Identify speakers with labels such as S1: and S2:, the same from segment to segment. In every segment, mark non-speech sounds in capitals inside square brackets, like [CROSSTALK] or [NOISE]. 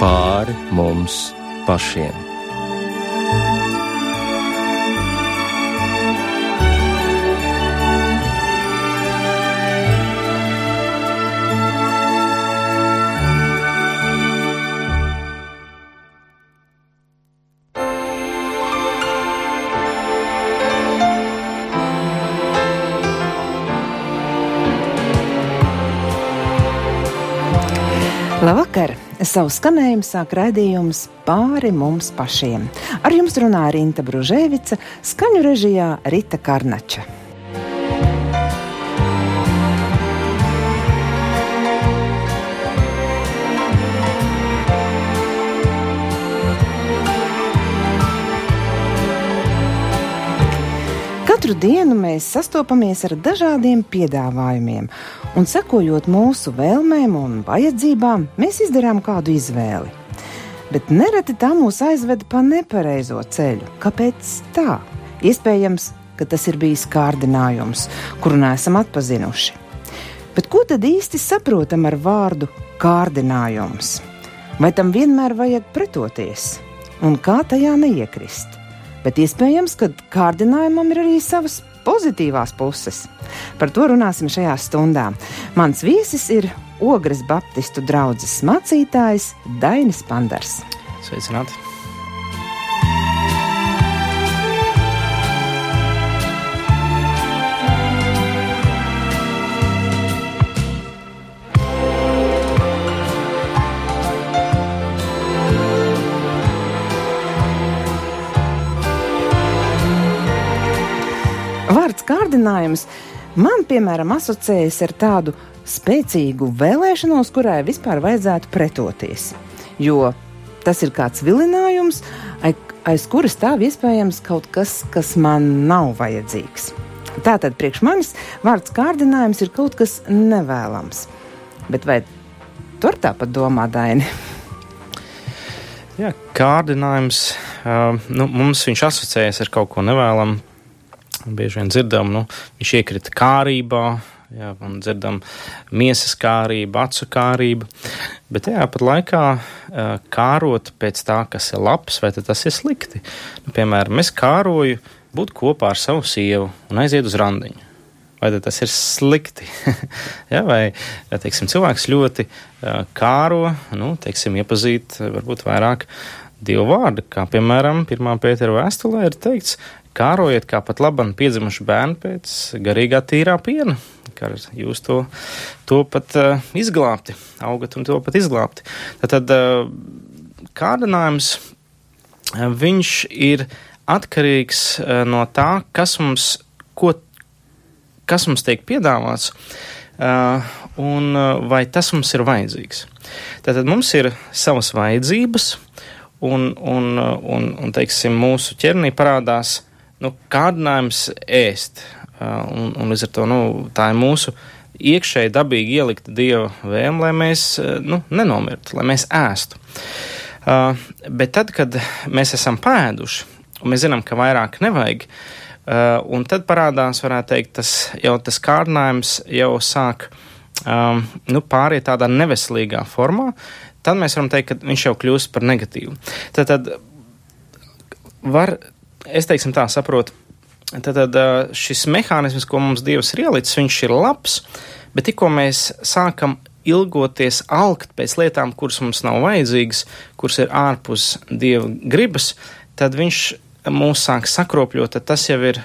S1: pāri mums pašiem.
S2: Savu skanējumu sāk raidījums pāri mums pašiem. Ar jums runā Rīta Brunēvica, skaņu režijā Rita Karnača. Katru dienu mēs sastopamies ar dažādiem piedāvājumiem, un sekojot mūsu vēlmēm un vajadzībām, mēs izdarām kādu izvēli. Bet nereti tā mūs aizved pa nepareizo ceļu. Kāpēc tā? Iespējams, ka tas ir bijis kārdinājums, kuru neesam atpazinuši. Bet ko tad īsti saprotam ar vārdu kārdinājums? Vai tam vienmēr vajag pretoties? Un kā tajā neiekrist? Bet iespējams, ka kārdinājumam ir arī savas pozitīvās puses. Par to runāsim šajā stundā. Mans viesis ir Ogres Baptistu draugs mācītājs Dainis Pandars.
S3: Sveicināti!
S2: Kārdinājums man, piemēram, asociējas ar tādu spēcīgu vēlēšanos, kurai vispār vajadzētu pretoties. Jo tas ir kāds vilinājums, aiz kura stāv iespējams kaut kas, kas man nav vajadzīgs. Tātad priekš manis vārds kārdinājums ir kaut kas nevēlams. Bet vai tur tāpat domā Daini?
S3: Jā, kārdinājums, uh, nu, mums viņš asociējas ar kaut ko nevēlamu, Bieži vien dzirdam, nu, viņš iekrita kārībā, jā, un dzirdam miesas kārību, acu kārību. Bet tajā pat laikā kārot pēc tā, kas ir labs, vai tas ir slikti. Nu, piemēram, es kāroju būt kopā ar savu sievu un aiziet uz randiņu. Vai tas ir slikti? [LAUGHS] ja, vai teiksim, cilvēks ļoti uh, kāro, nu, teiksim, iepazīt varbūt vairāk dievu vārdu, kā piemēram, 1. pētera vēstulē ir teikts, kārojiet kā pat labam piedzimuši bērni pēc garīgā tīrā piena. Kā jūs to, to pat uh, izglābti, augat un to pat izglābti. Tad uh, kārdinājums, uh, viņš ir atkarīgs uh, no tā, kas mums, ko, kas mums tiek piedāvāts. Uh, un uh, vai tas mums ir vajadzīgs. Tātad mums ir savas vajadzības, un, un, un, un teiksim, mūsu ķernī parādās nu, kārdinājums ēst. Un, un līdz ar to nu, tā ir mūsu iekšēji dabīgi ielikta dieva vēlme, lai mēs nu, nenomirtu, lai mēs ēstu. Uh, bet tad, kad mēs esam pēduši, un mēs zinām, ka vairāk nevajag, uh, un tad parādās, varētu teikt, tas jau tas kārdinājums jau sāk um, nu, pāriet tādā neveselīgā formā, tad mēs varam teikt, ka viņš jau kļūst par negatīvu. Tad, tad var es teiksim tā saprotu. Tad, tad šis mehānisms, ko mums Dievs ir ielicis, viņš ir labs, bet tikko mēs sākam ilgoties alkt pēc lietām, kuras mums nav vajadzīgas, kuras ir ārpus Dieva gribas, tad viņš mūs sāk sakropļot, tad tas jau ir,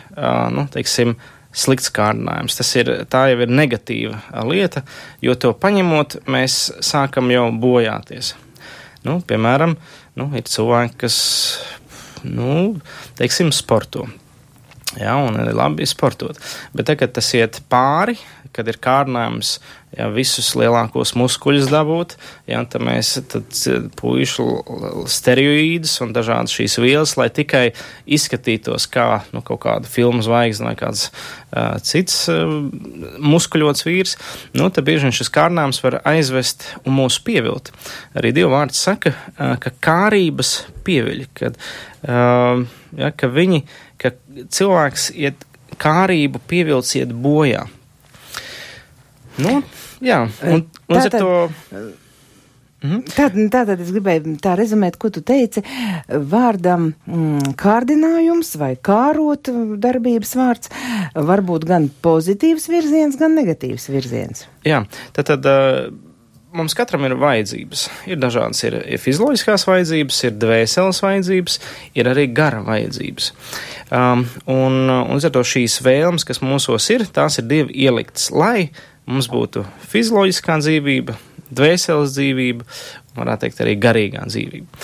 S3: nu, teiksim, slikts kārdinājums. Tas ir, tā jau ir negatīva lieta, jo to paņemot, mēs sākam jau bojāties. Nu, piemēram, nu, ir cilvēki, kas nu, teiksim, sporto. Jā, un ir labi sportot. Bet tagad tas iet pāri, kad ir kārdinājums ja, visus lielākos muskuļus dabūt, ja, tad mēs tad puišu steroīdus un dažādas šīs vielas, lai tikai izskatītos kā nu, kaut kāda filmu zvaigzne vai kāds uh, cits uh, muskuļots vīrs, nu, tad bieži vien šis kārdinājums var aizvest un mūs pievilt. Arī Dieva vārds saka, uh, ka kārības pieviļ, kad, uh, ja, ka viņi, ka cilvēks iet kārību pievilciet bojā. Nu, jā, un, un
S2: Tātad, to... Mhm. Tad, tātad es gribēju tā rezumēt, ko tu teici. Vārdam mm, kārdinājums vai kārot darbības vārds var būt gan pozitīvs virziens, gan negatīvs virziens.
S3: Jā, tad, tad uh, mums katram ir vajadzības. Ir dažādas, ir, ir fizioloģiskās vajadzības, ir dvēseles vajadzības, ir arī gara vajadzības. Um, un, un līdz ar to šīs vēlmes, kas mūsos ir, tās ir dievi ieliktas, lai mums būtu fizioloģiskā dzīvība, dvēseles dzīvība, varētu teikt, arī garīgā dzīvība.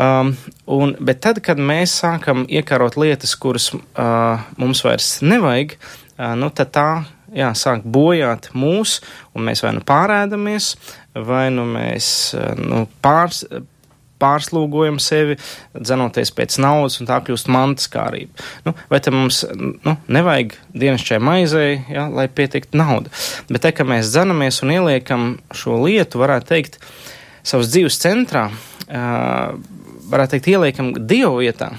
S3: Um, un, bet tad, kad mēs sākam iekārot lietas, kuras uh, mums vairs nevajag, uh, nu, tad tā jā, sāk bojāt mūs, un mēs vai nu pārēdamies, vai nu mēs uh, nu, pārs pārslūgojam sevi, dzenoties pēc naudas, un tā kļūst mantas kārība. Nu, vai tam mums nu, nevajag dienasčai maizei, ja, lai pietiktu nauda? Bet te, ka mēs dzenamies un ieliekam šo lietu, varētu teikt, savas dzīves centrā, varētu teikt, ieliekam Dievu vietā.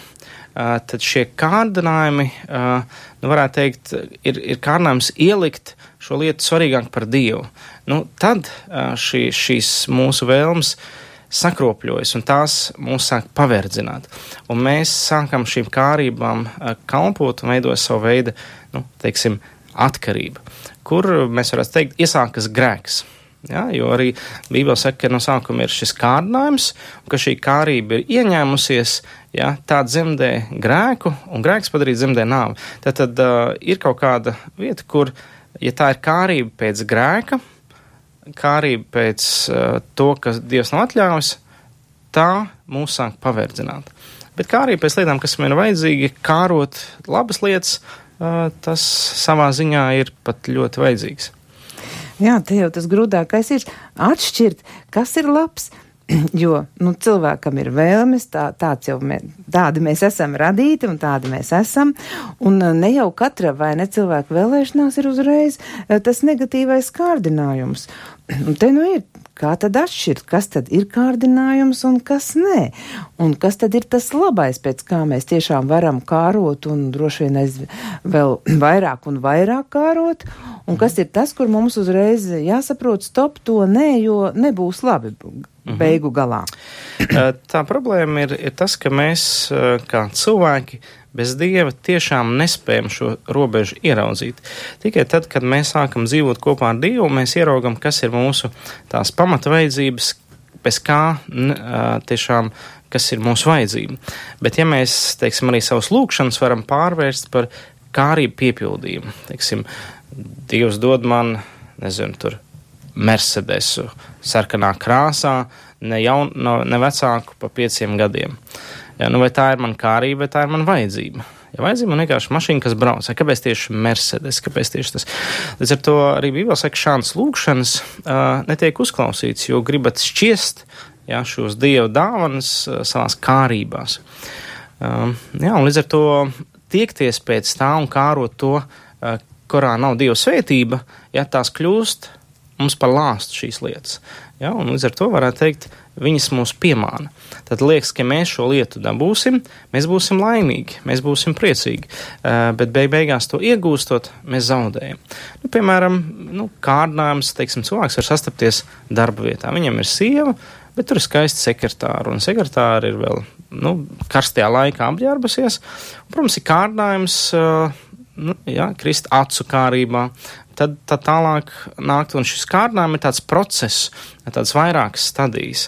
S3: Uh, tad šie kārdinājumi, uh, nu, varētu teikt, ir, ir kārdinājums ielikt šo lietu svarīgāk par Dievu. Nu, tad uh, šī, šīs mūsu vēlmes sakropļojas, un tās mūs sāk paverdzināt. Un mēs sākam šīm kārībām kalpot un veidot savu veidu, nu, teiksim, atkarību, kur mēs varētu teikt, iesākas grēks. Ja, jo arī Bībelē saka, ka no sākuma ir šis kārdinājums, ka šī kārība ir ieņēmusies, ja, tā dzemdē grēku, un grēks padarīt dzemdē nāvi. Tad, tad uh, ir kaut kāda vieta, kur, ja tā ir kārība pēc grēka, kārība pēc uh, to, kas Dievs nav atļāvis, tā mūs sāk paverdzināt. Bet kārība pēc lietām, kas man ir vajadzīgi, kārot labas lietas, uh, tas savā ziņā ir pat ļoti vajadzīgs.
S2: Jā, te jau tas grūtākais ir atšķirt, kas ir labs. [CLEARS THROAT] Jo nu, cilvēkam ir vēlmes, tā, tāds jau mē, tādi mēs esam radīti un tādi mēs esam. Un uh, ne jau katra vai ne cilvēka vēlēšanās ir uzreiz uh, tas negatīvais kārdinājums. [CLEARS THROAT] Un te nu ir Kā tad atšķirt, kas tad ir kārdinājums un kas nē? Un kas tad ir tas labais, pēc kā mēs tiešām varam kārot un droši vien aiz vēl [CLEARS THROAT] vairāk un vairāk kārot? Un kas ir tas, kur mums uzreiz jāsaprot, stop to nē, jo nebūs labi mhm. beigu galā?
S3: Tā problēma ir, ir tas, ka mēs kā cilvēki Bez dieva tiešām nespējam šo robežu ieraudzīt. Tikai tad, kad mēs sākam dzīvot kopā ar Dievu, mēs ieraugam, kas ir mūsu tās pamatveidzības, bez kā tiešām kas ir mūsu vajadzība. Bet, ja mēs, teiksim, arī savus lūgšanas varam pārvērst par kārību piepildījumu, teiksim, Dievs dod man, nezinu, tur Mercedesu sarkanā krāsā, ne, jaun, no, ne vecāku pa pieciem gadiem. Uh, Jā, nu vai tā ir mana kārība, vai tā ir mana vajadzība? Ja vajadzība man vienkārši mašīna, kas brauc, vai kāpēc tieši Mercedes, kāpēc tieši tas? Līdz ar to arī Bībelē saka, šādas lūkšanas uh, netiek uzklausīts, jo gribat šķiest jā, šos dievu dāvanas uh, savās kārībās. Um, jā, un līdz ar to tiekties pēc tā un kārot to, uh, kurā nav dieva svētība, ja tās kļūst mums par lāstu šīs lietas. Ja, un līdz ar to varētu teikt, viņas mūs piemāna. Tad liekas, ka mēs šo lietu dabūsim, mēs būsim laimīgi, mēs būsim priecīgi, uh, bet beig beigās to iegūstot, mēs zaudējam. Nu, piemēram, nu, kārdinājums, teiksim, cilvēks var sastapties darba vietā. Viņam ir sieva, bet tur ir skaisti sekretāri, un sekretāri ir vēl nu, karstajā laikā apģērbusies. Un, protams, ir kārdinājums. Uh, nu, jā, krist acu kārībā, tad, tad tālāk nākt, un šis kārdinājums ir tāds process, tāds vairākas stadijas.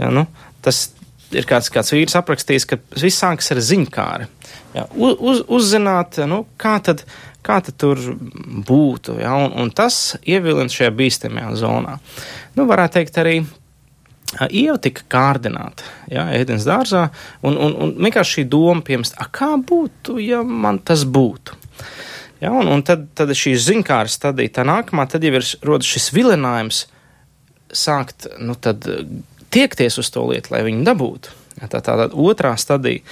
S3: Ja, nu, tas ir kāds, kāds vīrs aprakstījis, ka viss sākas ar ziņkāri. Ja, uz, uzzināt, nu, kā tad, kā tur būtu, ja, un, un tas ievilina šajā bīstamajā zonā. Nu, varētu teikt arī Ieva tika kārdināta, ja, ēdienas dārzā, un, un, un vienkārši šī doma piemst, kā būtu, ja man tas būtu. Ja, un, un tad, tad šī ziņkāra stadija, tā nākamā, tad jau ir rodas šis vilinājums sākt, nu tad tiekties uz to lietu, lai viņu dabūtu. Ja, tā tā tad otrā stadija.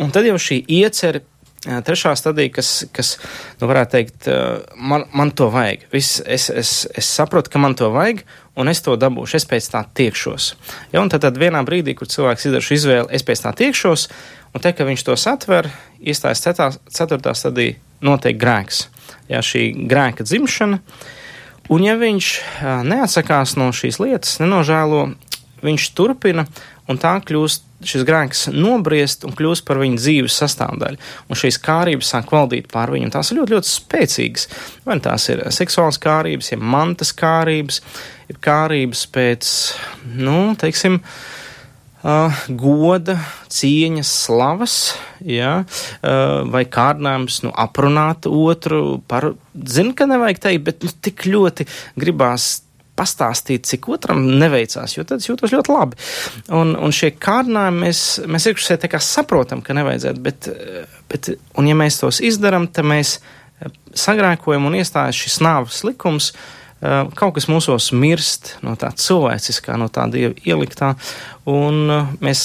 S3: Un tad jau šī iecer, trešā stadija, kas, kas nu varētu teikt, man, man to vajag. Viss, es, es, es saprotu, ka man to vajag, un es to dabūšu, es pēc tā tiekšos. Ja, tad, tad vienā brīdī, kur cilvēks izdara šo izvēli, es pēc tā tiekšos, un te, ka viņš to satver, iestājas ceturtā stadija, notiek grēks. Jā, šī grēka dzimšana, un ja viņš neatsakās no šīs lietas, nenožēlo, viņš turpina, un tā kļūst šis grēks nobriest un kļūst par viņa dzīves sastāvdaļu. Un šīs kārības sāk valdīt pār viņu. Tās ir ļoti, ļoti spēcīgas. Vai tās ir seksuālas kārības, ja mantas kārības, ir kārības pēc, nu, teiksim, uh, goda, cieņas, slavas, ja, uh, vai kārdinājums nu, aprunāt otru par, zinu, ka nevajag teikt, bet nu, tik ļoti gribās pastāstīt, cik otram neveicās, jo tad es jūtos ļoti labi. Un, un šie kārdinājumi mēs, mēs iekšpusē tā kā saprotam, ka nevajadzētu, bet, bet, un ja mēs tos izdaram, tad mēs sagrēkojam un iestājas šis nāves likums, kaut kas mūsos mirst no tā cilvēciskā, no tā dieva ieliktā, un mēs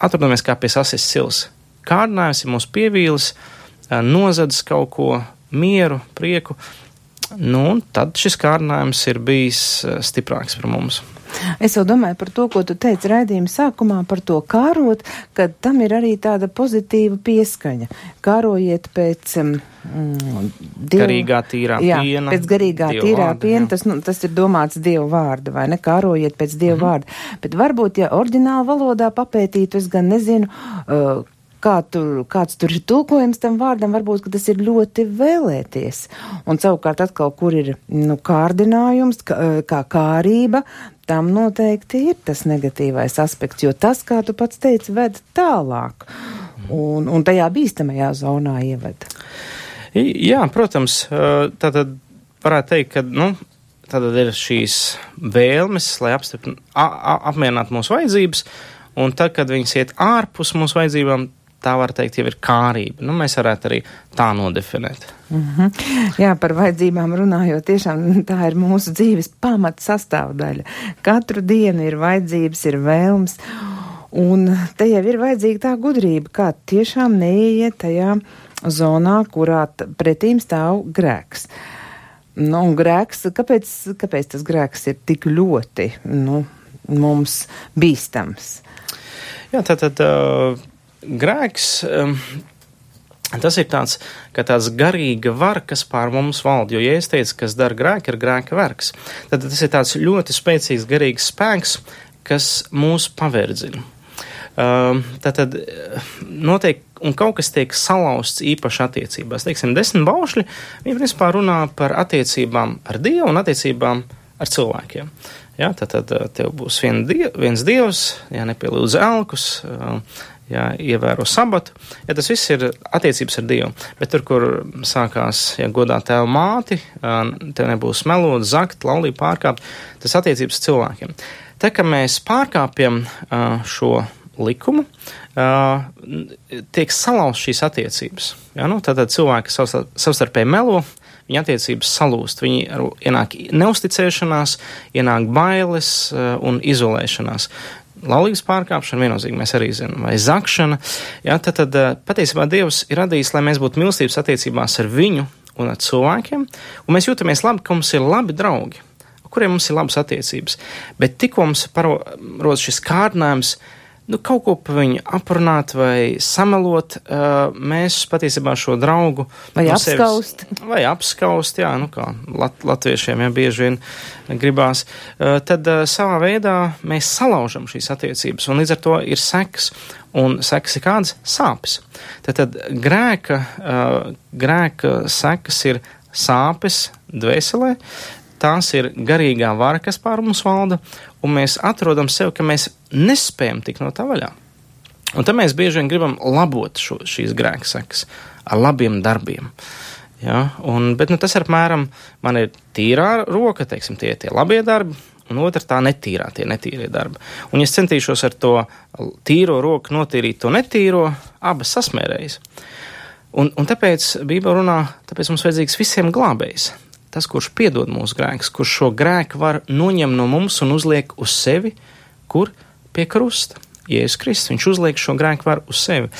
S3: atrodamies kā pie sasis sils. Kārdinājums ir mūsu pievīlis, nozadz kaut ko mieru, prieku, nu, tad šis kārdinājums ir bijis stiprāks par mums.
S2: Es jau domāju par to, ko tu teici raidījuma sākumā par to kārot, ka tam ir arī tāda pozitīva pieskaņa. Kārojiet pēc um,
S3: dievu, garīgā tīrā
S2: jā,
S3: piena.
S2: Pēc garīgā tīrā vārda, piena, tas, nu, tas ir domāts dievu vārda, vai ne? Kārojiet pēc dievu mm -hmm. vārda. Bet varbūt, ja oriģināla valodā papētītu, es gan nezinu, uh, kā tur, kāds tur ir tulkojums tam vārdam, varbūt tas ir ļoti vēlēties. Un savukārt atkal, kur ir nu, kārdinājums, kā, kā kārība, tam noteikti ir tas negatīvais aspekts, jo tas, kā tu pats teici, ved tālāk un, un tajā bīstamajā zonā ieved.
S3: Jā, protams, tātad varētu teikt, ka, nu, tātad ir šīs vēlmes, lai apmierinātu mūsu vajadzības, un tad, kad viņas iet ārpus mūsu vajadzībām, tā var teikt, jau ir kārība. Nu, mēs varētu arī tā nodefinēt.
S2: Mm -hmm. Jā, par vajadzībām runājot, tiešām tā ir mūsu dzīves pamata sastāvdaļa. Katru dienu ir vajadzības, ir vēlms, un te jau ir vajadzīga tā gudrība, kā tiešām neiet tajā zonā, kurā pretīm stāv grēks. Nu, un grēks, kāpēc, kāpēc tas grēks ir tik ļoti nu, mums bīstams?
S3: Jā, tātad. Uh grēks. Um, Tas ir tāds, tāds garīga vara, kas pār mums valda. Jo, ja es teicu, kas dara grēku, ir grēka vergs, tad tas ir tāds ļoti spēcīgs garīgs spēks, kas mūs paverdzina. Um, tad, tad notiek, un kaut kas tiek salauzts īpaši attiecībās. Teiksim, desmit baušļi, viņi principā runā par attiecībām ar Dievu un attiecībām ar cilvēkiem. Ja, tad, tad tev būs vien diev, viens dievs, ja nepielūdz elkus, ja ievēro sabatu, ja tas viss ir attiecības ar Dievu. Bet tur, kur sākās, ja godā tev māti, tev nebūs melot, zakt, laulīt, pārkāpt, tas attiecības cilvēkiem. Tā kā mēs pārkāpjam šo likumu, tiek salauzts šīs attiecības. Ja, nu, tad cilvēki savstarpēji melo, viņa attiecības salūst. Viņi ienāk neusticēšanās, ienāk bailes un izolēšanās laulības pārkāpšana, viennozīmīgi mēs arī zinām, vai zakšana. Jā, tad, tad eh, patiesībā Dievs ir radījis, lai mēs būtu mīlestības attiecībās ar viņu un ar cilvēkiem, un mēs jūtamies labi, ka mums ir labi draugi, kuriem mums ir labas attiecības. Bet tikko mums parodas šis kārdinājums, nu, kaut ko par viņu aprunāt vai samelot, uh, mēs patiesībā šo draugu
S2: vai no apskaust.
S3: Sevis, vai apskaust, jā, nu kā lat, latviešiem jau bieži vien gribās, uh, tad uh, savā veidā mēs salaužam šīs attiecības, un līdz ar to ir seks, un seks ir kādas sāpes. Tad, tad grēka, uh, grēka sekas ir sāpes dvēselē, tās ir garīgā vara, kas pār mums valda, un mēs atrodam sev, ka mēs nespējam tikt no tā vaļā. Un tad mēs bieži vien gribam labot šo, šīs grēksekas ar labiem darbiem. Ja? Un, bet nu, tas apmēram, man ir tīrā roka, teiksim, tie ir tie labie darbi, un otra tā netīrā, tie netīrie darbi. Un, es centīšos ar to tīro roku notīrīt to netīro, abas sasmērējas. Un, un tāpēc Bībele runā, tāpēc mums vajadzīgs visiem glābējs tas, kurš piedod mūsu grēkus, kurš šo grēku var noņemt no mums un uzliek uz sevi, kur pie krusta. Jēzus Kristus, viņš uzliek šo grēku varu uz sevi.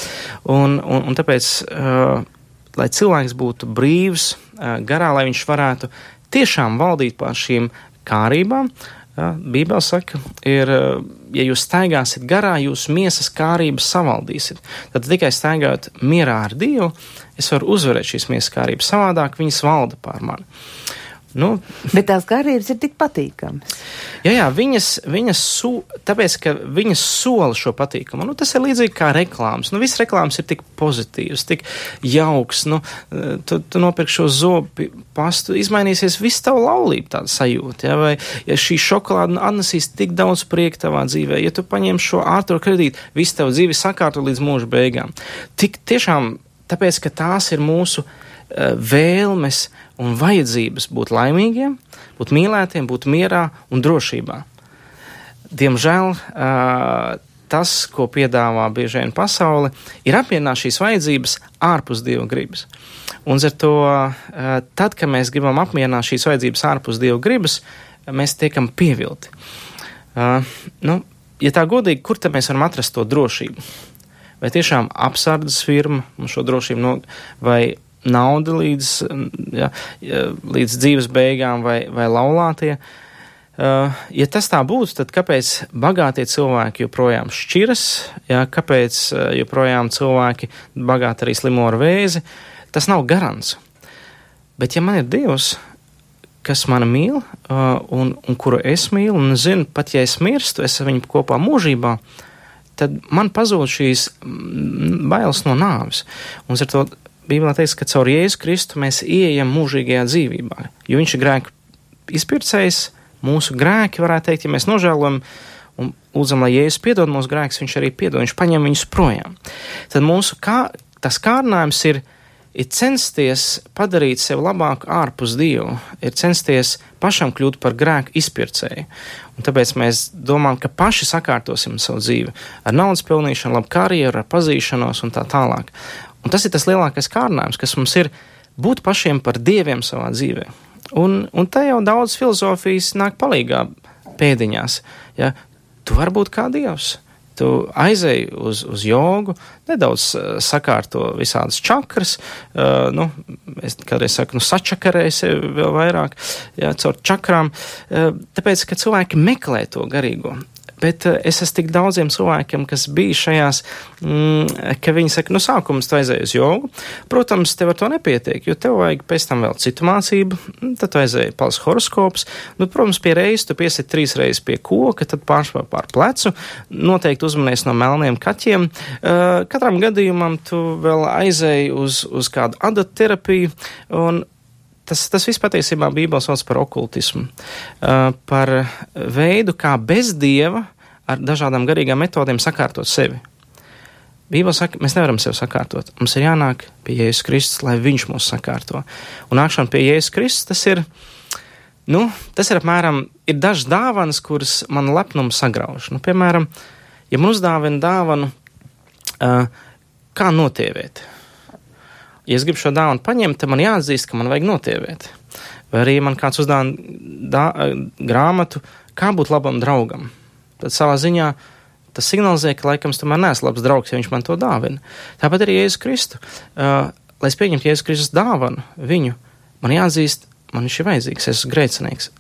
S3: Un, un, un tāpēc, uh, lai cilvēks būtu brīvs uh, garā, lai viņš varētu tiešām valdīt pār šīm kārībām, Ja, Bībeli saka, ir, ja jūs staigāsiet garā, jūs miesas kārības savaldīsiet. Tad tikai staigājot mierā ar Dievu, es varu uzvarēt šīs miesas kārības. Savādāk viņas valda pār mani. Nu,
S2: Bet tās karjeras ir tik patīkamas.
S3: Jā, jā viņas, viņas su, tāpēc, viņas sola šo patīkamu. Nu, tas ir līdzīgi kā reklāmas. Nu, viss reklāmas ir tik pozitīvs, tik jauks. Nu, tu, tu nopirki šo zobu pastu, izmainīsies viss tavu laulību tāda sajūta. Ja? Vai ja šī šokolāde atnesīs tik daudz prieka tavā dzīvē, ja tu paņem šo ātro kredītu, viss tavu dzīvi sakārto līdz mūža beigām. Tik tiešām tāpēc, ka tās ir mūsu uh, vēlmes un vajadzības būt laimīgiem, būt mīlētiem, būt mierā un drošībā. Diemžēl tas, ko piedāvā bieži vien pasaule, ir apmierināt šīs vajadzības ārpus dieva gribas. Un ar to, tad, kad mēs gribam apmierināt šīs vajadzības ārpus dieva gribas, mēs tiekam pievilti. Nu, ja tā godīgi, kur tad mēs varam atrast to drošību? Vai tiešām apsardzes firma mums šo drošību no, vai nauda līdz, ja, līdz dzīves beigām vai, vai laulātie. Uh, ja tas tā būtu, tad kāpēc bagātie cilvēki joprojām šķiras, ja, kāpēc uh, joprojām cilvēki bagāti arī slimo ar vēzi? Tas nav garants. Bet ja man ir Dievs, kas mani mīl uh, un, un kuru es mīlu, un zinu, pat ja es mirstu, es ar viņu kopā mūžībā, tad man pazūd šīs bailes no nāves. Un ar to Bībelē teiks, ka caur Jēzu Kristu mēs ieejam mūžīgajā dzīvībā, jo viņš ir grēku izpircējs, mūsu grēki, varētu teikt, ja mēs nožēlojam un lūdzam, lai Jēzus piedod mūsu grēkus, viņš arī piedod, viņš paņem viņus projām. Tad mūsu kā, tas kārdinājums ir, ir censties padarīt sevi labāku ārpus Dievu, ir censties pašam kļūt par grēku izpircēju. Un tāpēc mēs domājam, ka paši sakārtosim savu dzīvi ar naudas pelnīšanu, labu karjeru, ar pazīšanos un tā tālāk. Un tas ir tas lielākais kārdinājums, kas mums ir būt pašiem par dieviem savā dzīvē. Un, un te jau daudz filozofijas nāk palīgā pēdiņās. Ja? Tu vari būt kā dievs. Tu aizej uz, uz jogu, nedaudz uh, sakārto visādas čakras, uh, nu, es kādreiz saku, nu, sačakarēju sevi vēl vairāk, jā, caur čakrām, uh, tāpēc, ka cilvēki meklē to garīgo. Bet eh, es esmu tik daudziem cilvēkiem, kas bija šajās, mm, ka viņi saka, nu, sākums tu aizēji uz jogu. Protams, tev ar to nepietiek, jo tev vajag pēc tam vēl citu mācību, mm, tad tu aizēji pals horoskops. Nu, protams, pie reizes tu piesiet trīs reizes pie koka, tad pārspēr pār plecu, noteikti uzmanies no melniem kaķiem. Uh, katram gadījumam tu vēl aizēji uz, uz kādu adoterapiju un tas, tas viss patiesībā Bībelē sauc par okultismu, uh, par veidu, kā bez dieva ar dažādām garīgām metodēm sakārtot sevi. Bībelē saka, mēs nevaram sevi sakārtot. Mums ir jānāk pie Jēzus Kristus, lai Viņš mūs sakārto. Un nākšana pie Jēzus Kristus, tas ir, nu, tas ir apmēram, ir dažas dāvanas, kuras man lepnumu sagrauž. Nu, piemēram, ja man uzdāvina dāvanu, uh, kā notievēt ja es gribu šo dāvanu paņemt, tad man jāatzīst, ka man vajag notievēt. Vai arī man kāds uzdāvina grāmatu, kā būt labam draugam. Tad savā ziņā tas signalizē, ka laikam es tomēr neesmu labs draugs, ja viņš man to dāvina. Tāpat arī Jēzus Kristu. Uh, lai es pieņemtu Jēzus Kristus dāvanu viņu, man jāatzīst, man viņš ir vajadzīgs, es esmu grēcinieks.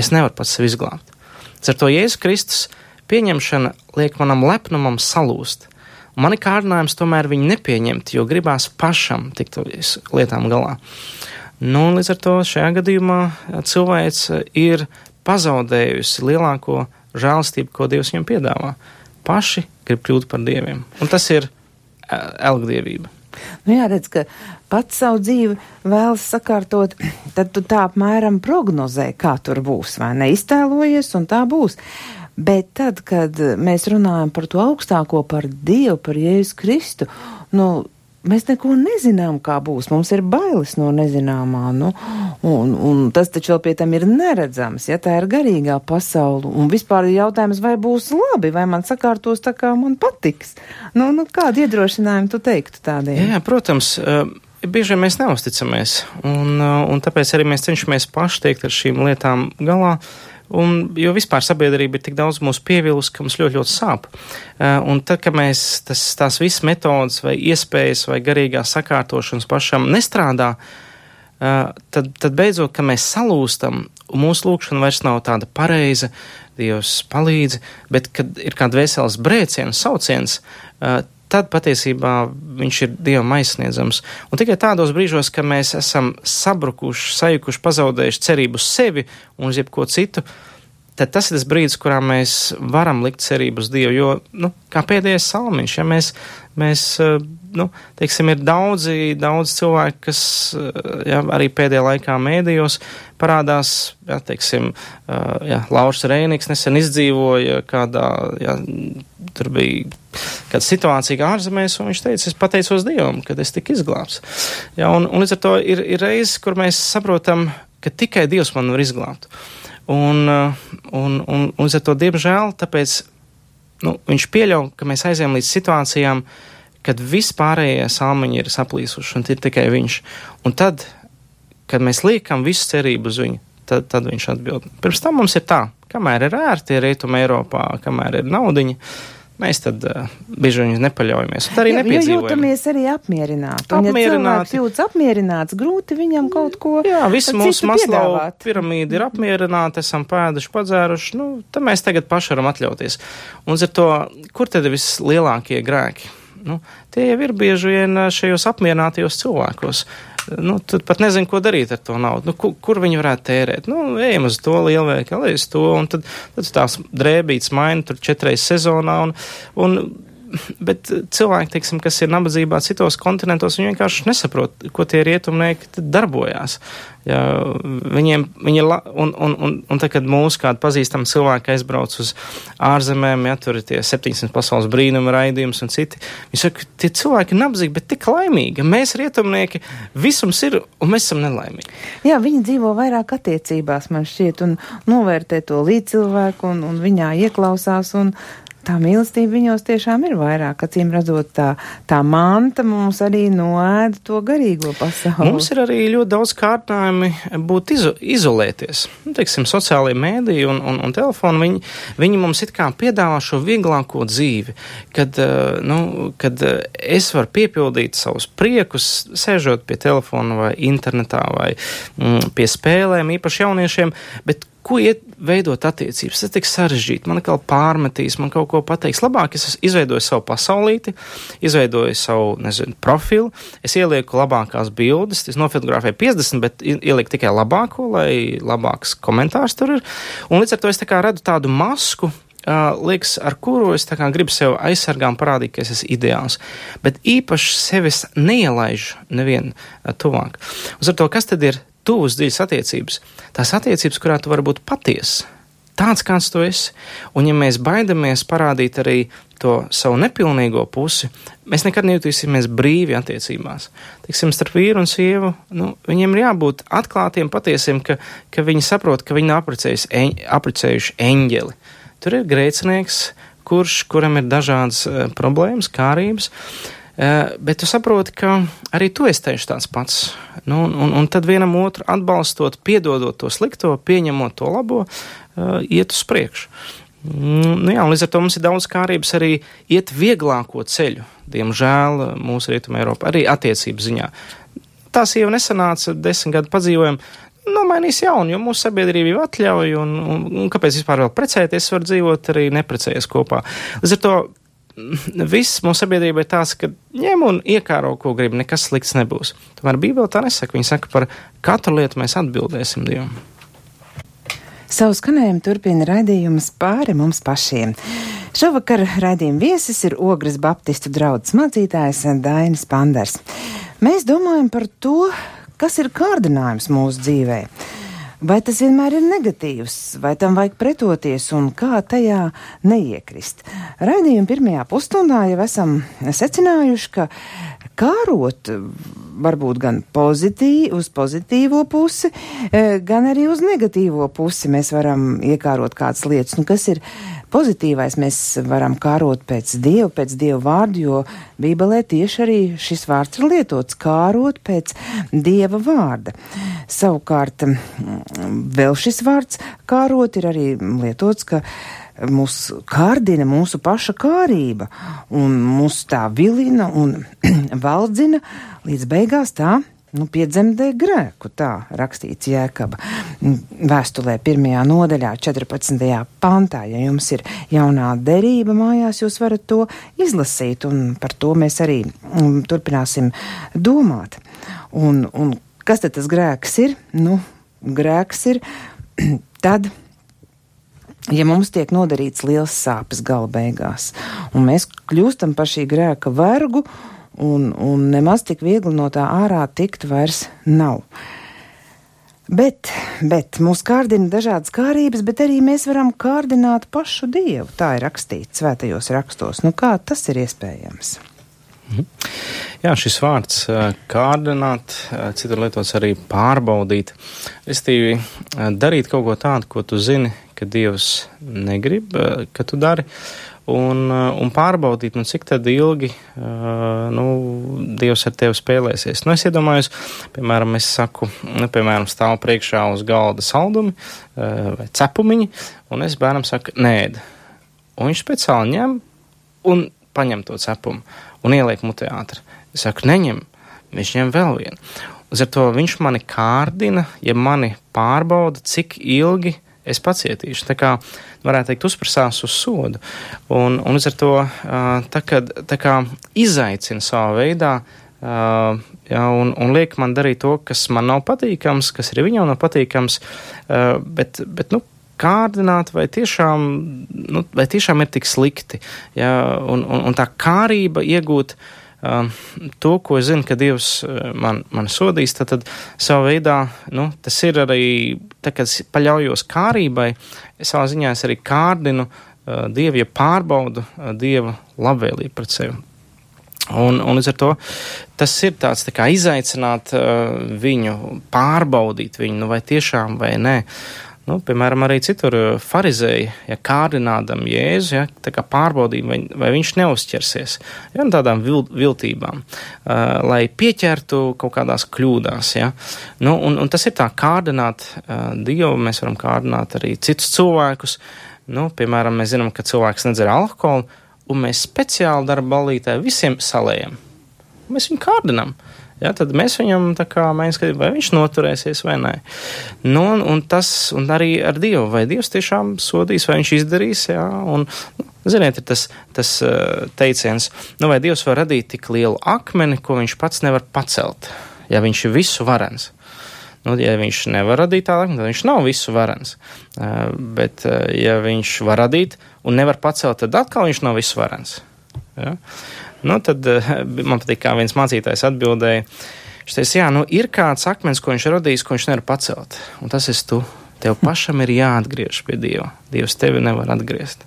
S3: Es nevaru pats sevi izglābt. Ar to Jēzus Kristus pieņemšana liek manam lepnumam salūst. Man ir kārdinājums tomēr viņu nepieņemt, jo gribās pašam tikt lietām galā. Nu, līdz ar to šajā gadījumā cilvēks ir pazaudējusi lielāko žēlastību, ko Dievs viņam piedāvā. Paši grib kļūt par dieviem, un tas ir elgdievība.
S2: Nu, jāredz, ka pats savu dzīvi vēlas sakārtot, tad tu tā apmēram prognozē, kā tur būs, vai ne? Iztēlojies, un tā būs. Bet tad, kad mēs runājam par to augstāko, par Dievu, par Jēzu Kristu, nu, mēs neko nezinām, kā būs. Mums ir bailes no nezināmā, nu, un, un tas taču vēl pie tam ir neredzams, ja tā ir garīgā pasaule. Un vispār ir jautājums, vai būs labi, vai man sakārtos tā, kā man patiks. Nu, nu kādu iedrošinājumu tu teiktu tādiem?
S3: Jā, jā protams. Uh... Bieži vien mēs neusticamies, un, un tāpēc arī mēs cenšamies paši tiekt ar šīm lietām galā. Uh, Un, jo vispār sabiedrība ir tik daudz mūsu pievilus, ka mums ļoti, ļoti sāp. Uh, un tad, kad mēs tas, tās visas metodas vai iespējas vai garīgā sakārtošanas pašam nestrādā, uh, tad, tad beidzot, kad mēs salūstam, un mūsu lūkšana vairs nav tāda pareiza, Dievs palīdzi, bet kad ir kāda veselas brēciena, sauciens, uh, tad patiesībā viņš ir dievam aizsniedzams. Un tikai tādos brīžos, kad mēs esam sabrukuši, sajukuši, pazaudējuši cerību uz sevi un uz jebko citu, tad tas ir tas brīdis, kurā mēs varam likt cerību uz Dievu. Jo, nu, kā pēdējais salmiņš, ja mēs, mēs nu, teiksim, ir daudzi, daudz cilvēki, kas ja, arī pēdējā laikā mēdījos parādās, ja, teiksim, ja, Lauris Reiniks nesen izdzīvoja kādā, ja, tur bija kāda situācija ārzemēs, un viņš teica, es pateicos Dievam, kad es tiku izglābts. Ja, un, un līdz ar to ir, ir reizes, kur mēs saprotam, ka tikai Dievs man var izglābt. Un, un, un, un līdz ar to, diemžēl, tāpēc nu, viņš pieļauj, ka mēs aizējām līdz situācijām, kad vispārējie salmiņi ir saplīsuši un ir tikai viņš. Un tad, kad mēs liekam visu cerību uz viņu, tad, tad viņš atbild. Pirms tam mums ir tā, kamēr ir ērti rietuma Eiropā, kamēr ir naudiņa. Mēs tad uh, bieži vien nepaļaujamies. Tad arī nepiedzīvojam.
S2: Jūtamies arī apmierināti. Un, ja cilvēks jūtas apmierināts, grūti viņam kaut ko.
S3: Jā, visi mūsu maslau piramīdi ir apmierināti, esam pēduši, padzēruši. Nu, tad mēs tagad paši varam atļauties. Un ar to, kur tad ir vislielākie grēki? nu, tie jau ir bieži vien šajos apmierinātajos cilvēkos. Nu, tad pat nezinu, ko darīt ar to naudu. Nu, kur, kur viņi varētu tērēt? Nu, ejam uz to lielveikalu, uz to, un tad, tad tās drēbītas maina tur četreiz sezonā, un, un bet cilvēki, teiksim, kas ir nabadzībā citos kontinentos, viņi vienkārši nesaprot, ko tie rietumnieki darbojās. Ja, viņiem, viņi la, un, un, un, un tad, kad mūsu kādi pazīstami cilvēki aizbrauc uz ārzemēm, ja tur ir tie 700 pasaules brīnuma raidījums un citi, viņi saka, tie cilvēki ir nabadzīgi, bet tik laimīgi. Mēs rietumnieki visums ir, un mēs esam nelaimīgi.
S2: Jā, viņi dzīvo vairāk attiecībās, man šķiet, un novērtē to līdzcilvēku, un, un viņā ieklausās, un tā mīlestība viņos tiešām ir vairāk. Acīm redzot, tā, tā manta mums arī noēda to garīgo pasauli.
S3: Mums ir arī ļoti daudz kārtājumi būt izo, izolēties. Nu, teiksim, sociālajie mēdīji un, un, un telefoni, viņi, viņi mums it kā piedāvā šo vieglāko dzīvi, kad, eh, nu, kad eh, es varu piepildīt savus priekus, sēžot pie telefona vai internetā vai mm, pie spēlēm, īpaši jauniešiem, bet ko iet veidot attiecības. Tas ir tik sarežģīti. Man kaut kā pārmetīs, man kaut ko pateiks. Labāk es izveidoju savu pasaulīti, izveidoju savu, nezinu, profilu, es ielieku labākās bildes, es nofotografēju 50, bet ielieku tikai labāko, lai labāks komentārs tur ir. Un līdz ar to es tā redzu tādu masku, Uh, liekas, ar kuru es gribu sev aizsargāt parādīt, ka es esmu ideāls. Bet īpaši sevis neielaižu nevienu uh, tuvāk. Uz to, kas tad ir tuvas dziļas attiecības, tās attiecības, kurā tu vari būt patiesa, tāds kāds tu esi. Un, ja mēs baidamies parādīt arī to savu nepilnīgo pusi, mēs nekad nejutīsimies brīvi attiecībās. Tiksim, starp vīru un sievu, nu, viņiem ir jābūt atklātiem, patiesiem, ka, ka viņi saprot, ka viņi nav apprecējuši eņģeli. Tur ir grēcinieks, kurš, kuram ir dažādas uh, problēmas, kārības. Uh, bet tu saproti, ka arī tu esi tieši tāds pats. Nu, un, un, tad vienam otru atbalstot, piedodot to slikto, pieņemot to labo, uh, iet uz priekšu. Mm, nu jā, līdz ar to mums ir daudz kārības arī iet vieglāko ceļu, diemžēl, mūsu rietumē Eiropā, arī attiecību ziņā. Tā sieva nesanāca, desmit gadu padzīvojam, nomainīs jaunu, jo mūsu sabiedrība jau atļauj, un, un, un kāpēc vispār vēl precēties, var dzīvot arī neprecējies kopā. Līdz ar to viss mūsu sabiedrība ir tāds, ka ņem un iekāro, ko grib, nekas slikts nebūs. Tomēr Bībele tā nesaka. Viņa saka, par katru lietu mēs atbildēsim Dievam.
S2: Savu skanējumu turpina raidījums pāri mums pašiem. Šovakar raidījuma viesis ir Ogres Baptistu draugs mācītājs Dainis Panders. Mēs domājam par to, kas ir kārdinājums mūsu dzīvēm. Vai tas vienmēr ir negatīvs, vai tam vajag pretoties un kā tajā neiekrist? Raidījuma pirmajā pusstundā jau esam secinājuši, ka kārot varbūt gan pozitīvi, uz pozitīvo pusi, eh, gan arī uz negatīvo pusi mēs varam iekārot kādas lietas, nu, kas ir pozitīvais mēs varam kārot pēc Dieva, pēc Dieva vārdu, jo Bībelē tieši arī šis vārds ir lietots - kārot pēc Dieva vārda. Savukārt vēl šis vārds kārot ir arī lietots, ka mūs kārdina mūsu paša kārība un mūs tā vilina un [CLEARS THROAT] valdzina līdz beigās tā nu, piedzemdē grēku, tā rakstīts Jēkaba vēstulē pirmajā nodaļā, 14. pantā. Ja jums ir jaunā derība mājās, jūs varat to izlasīt, un par to mēs arī um, turpināsim domāt. Un, un kas tad tas grēks ir? Nu, grēks ir [CLEARS THROAT] tad, ja mums tiek nodarīts liels sāpes gala beigās, un mēs kļūstam par šī grēka vergu, un, un nemaz tik viegli no tā ārā tikt vairs nav. Bet, bet mūs kārdina dažādas kārības, bet arī mēs varam kārdināt pašu dievu. Tā ir rakstīts svētajos rakstos. Nu, kā tas ir iespējams?
S3: Mhm. Jā, šis vārds kārdināt, citur lietots arī pārbaudīt. Restīvi, darīt kaut ko tādu, ko tu zini, ka Dievs negrib, ka tu dari, un, un pārbaudīt, nu, cik ilgi nu, Dievs ar tevi spēlēsies. Nu, es iedomājos, piemēram, es saku, nu, piemēram, stāv priekšā uz galda saldumi vai cepumiņi, un es bērnam saku, nē, un viņš speciāli ņem un paņem to cepumu un ieliek mutē ātri. Es saku, neņem, viņš ņem vēl vienu. Līdz ar to viņš mani kārdina, ja mani pārbauda, cik ilgi es pacietīšu. Tā kā, varētu teikt, uzprasās uz sodu. Un, un līdz ar to tā, kad, tā kā izaicina savā veidā, jā, un, un liek man darīt to, kas man nav patīkams, kas arī viņam nav patīkams, bet, bet nu, kārdināt, vai tiešām, nu, vai tiešām ir tik slikti. Ja, un, un, un tā kārība iegūt uh, to, ko es zinu, ka Dievs man, man sodīs, tad, tad savā veidā nu, tas ir arī, tā, kad es paļaujos kārībai, savā ziņā es arī kārdinu uh, Dievu, ja pārbaudu uh, Dieva labvēlību pret sevi. Un, un līdz ar to tas ir tāds tā kā izaicināt uh, viņu, pārbaudīt viņu, nu vai tiešām vai nē. Uh, Nu, piemēram, arī citur eh, farizēji, ja kārdinādam Jēzu, ja, tā kā pārbaudīja, vai, vai viņš neuzķersies, ja, tādām vil, viltībām, uh, lai pieķertu kaut kādās kļūdās, ja. Nu, un, un tas ir tā kārdināt uh, Dievu, mēs varam kārdināt arī citus cilvēkus, nu, piemēram, mēs zinām, ka cilvēks nedzer alkoholu, un mēs speciāli darba balītē visiem salējam. Mēs viņu kārdinām. Uh, ja, tad mēs viņam tā kā skatām, vai viņš noturēsies vai nē. Nu, un, un tas, un arī ar Dievu, vai Dievs tiešām sodīs, vai viņš izdarīs, jā, un, nu, ziniet, ir tas, tas teiciens, nu, vai Dievs var radīt tik lielu akmeni, ko viņš pats nevar pacelt, ja viņš ir visu varens. Nu, ja viņš nevar radīt tādu, tad viņš nav visu varens. Uh, bet, uh, ja viņš var radīt un nevar pacelt, tad atkal viņš nav visu varens. Ja? Nu, tad eh, man patīk, kā viens mācītājs atbildēja. Viņš teica, jā, nu ir kāds akmens, ko viņš radījis, ko viņš nevar pacelt. Un tas esi tu. Tev pašam ir jāatgriež pie Dieva. Dievs tevi nevar atgriezt.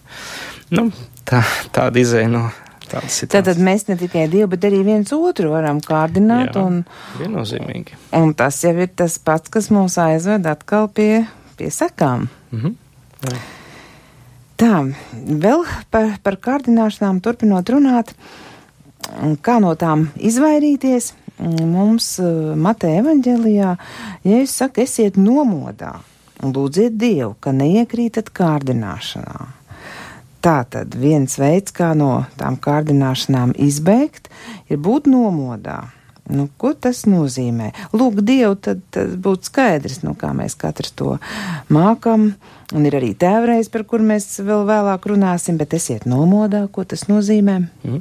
S3: Nu, tā, tāda izēja no situācijas.
S2: Tad mēs ne tikai Dievu, bet arī viens otru varam kārdināt.
S3: Jā,
S2: un,
S3: viennozīmīgi.
S2: Un tas jau ir tas pats, kas mūs aizved atkal pie, pie sekām.
S3: Mm -hmm. Jā.
S2: Tā, vēl par, par kārdināšanām turpinot runāt. Uh, Kā no tām izvairīties? Mums eh, Mateja evaņģēlijā, ja es saku, esiet nomodā un lūdziet Dievu, ka neiekrītat kārdināšanā. Tā tad viens veids, kā no tām kārdināšanām izbēgt, ir būt nomodā. Nu, ko tas nozīmē? Lūk, Dievu, tad, tad būtu skaidrs, nu, kā mēs katrs to mākam. Un ir arī tēvreiz, par kur mēs vēl vēlāk runāsim, bet esiet nomodā, ko tas nozīmē. Mm.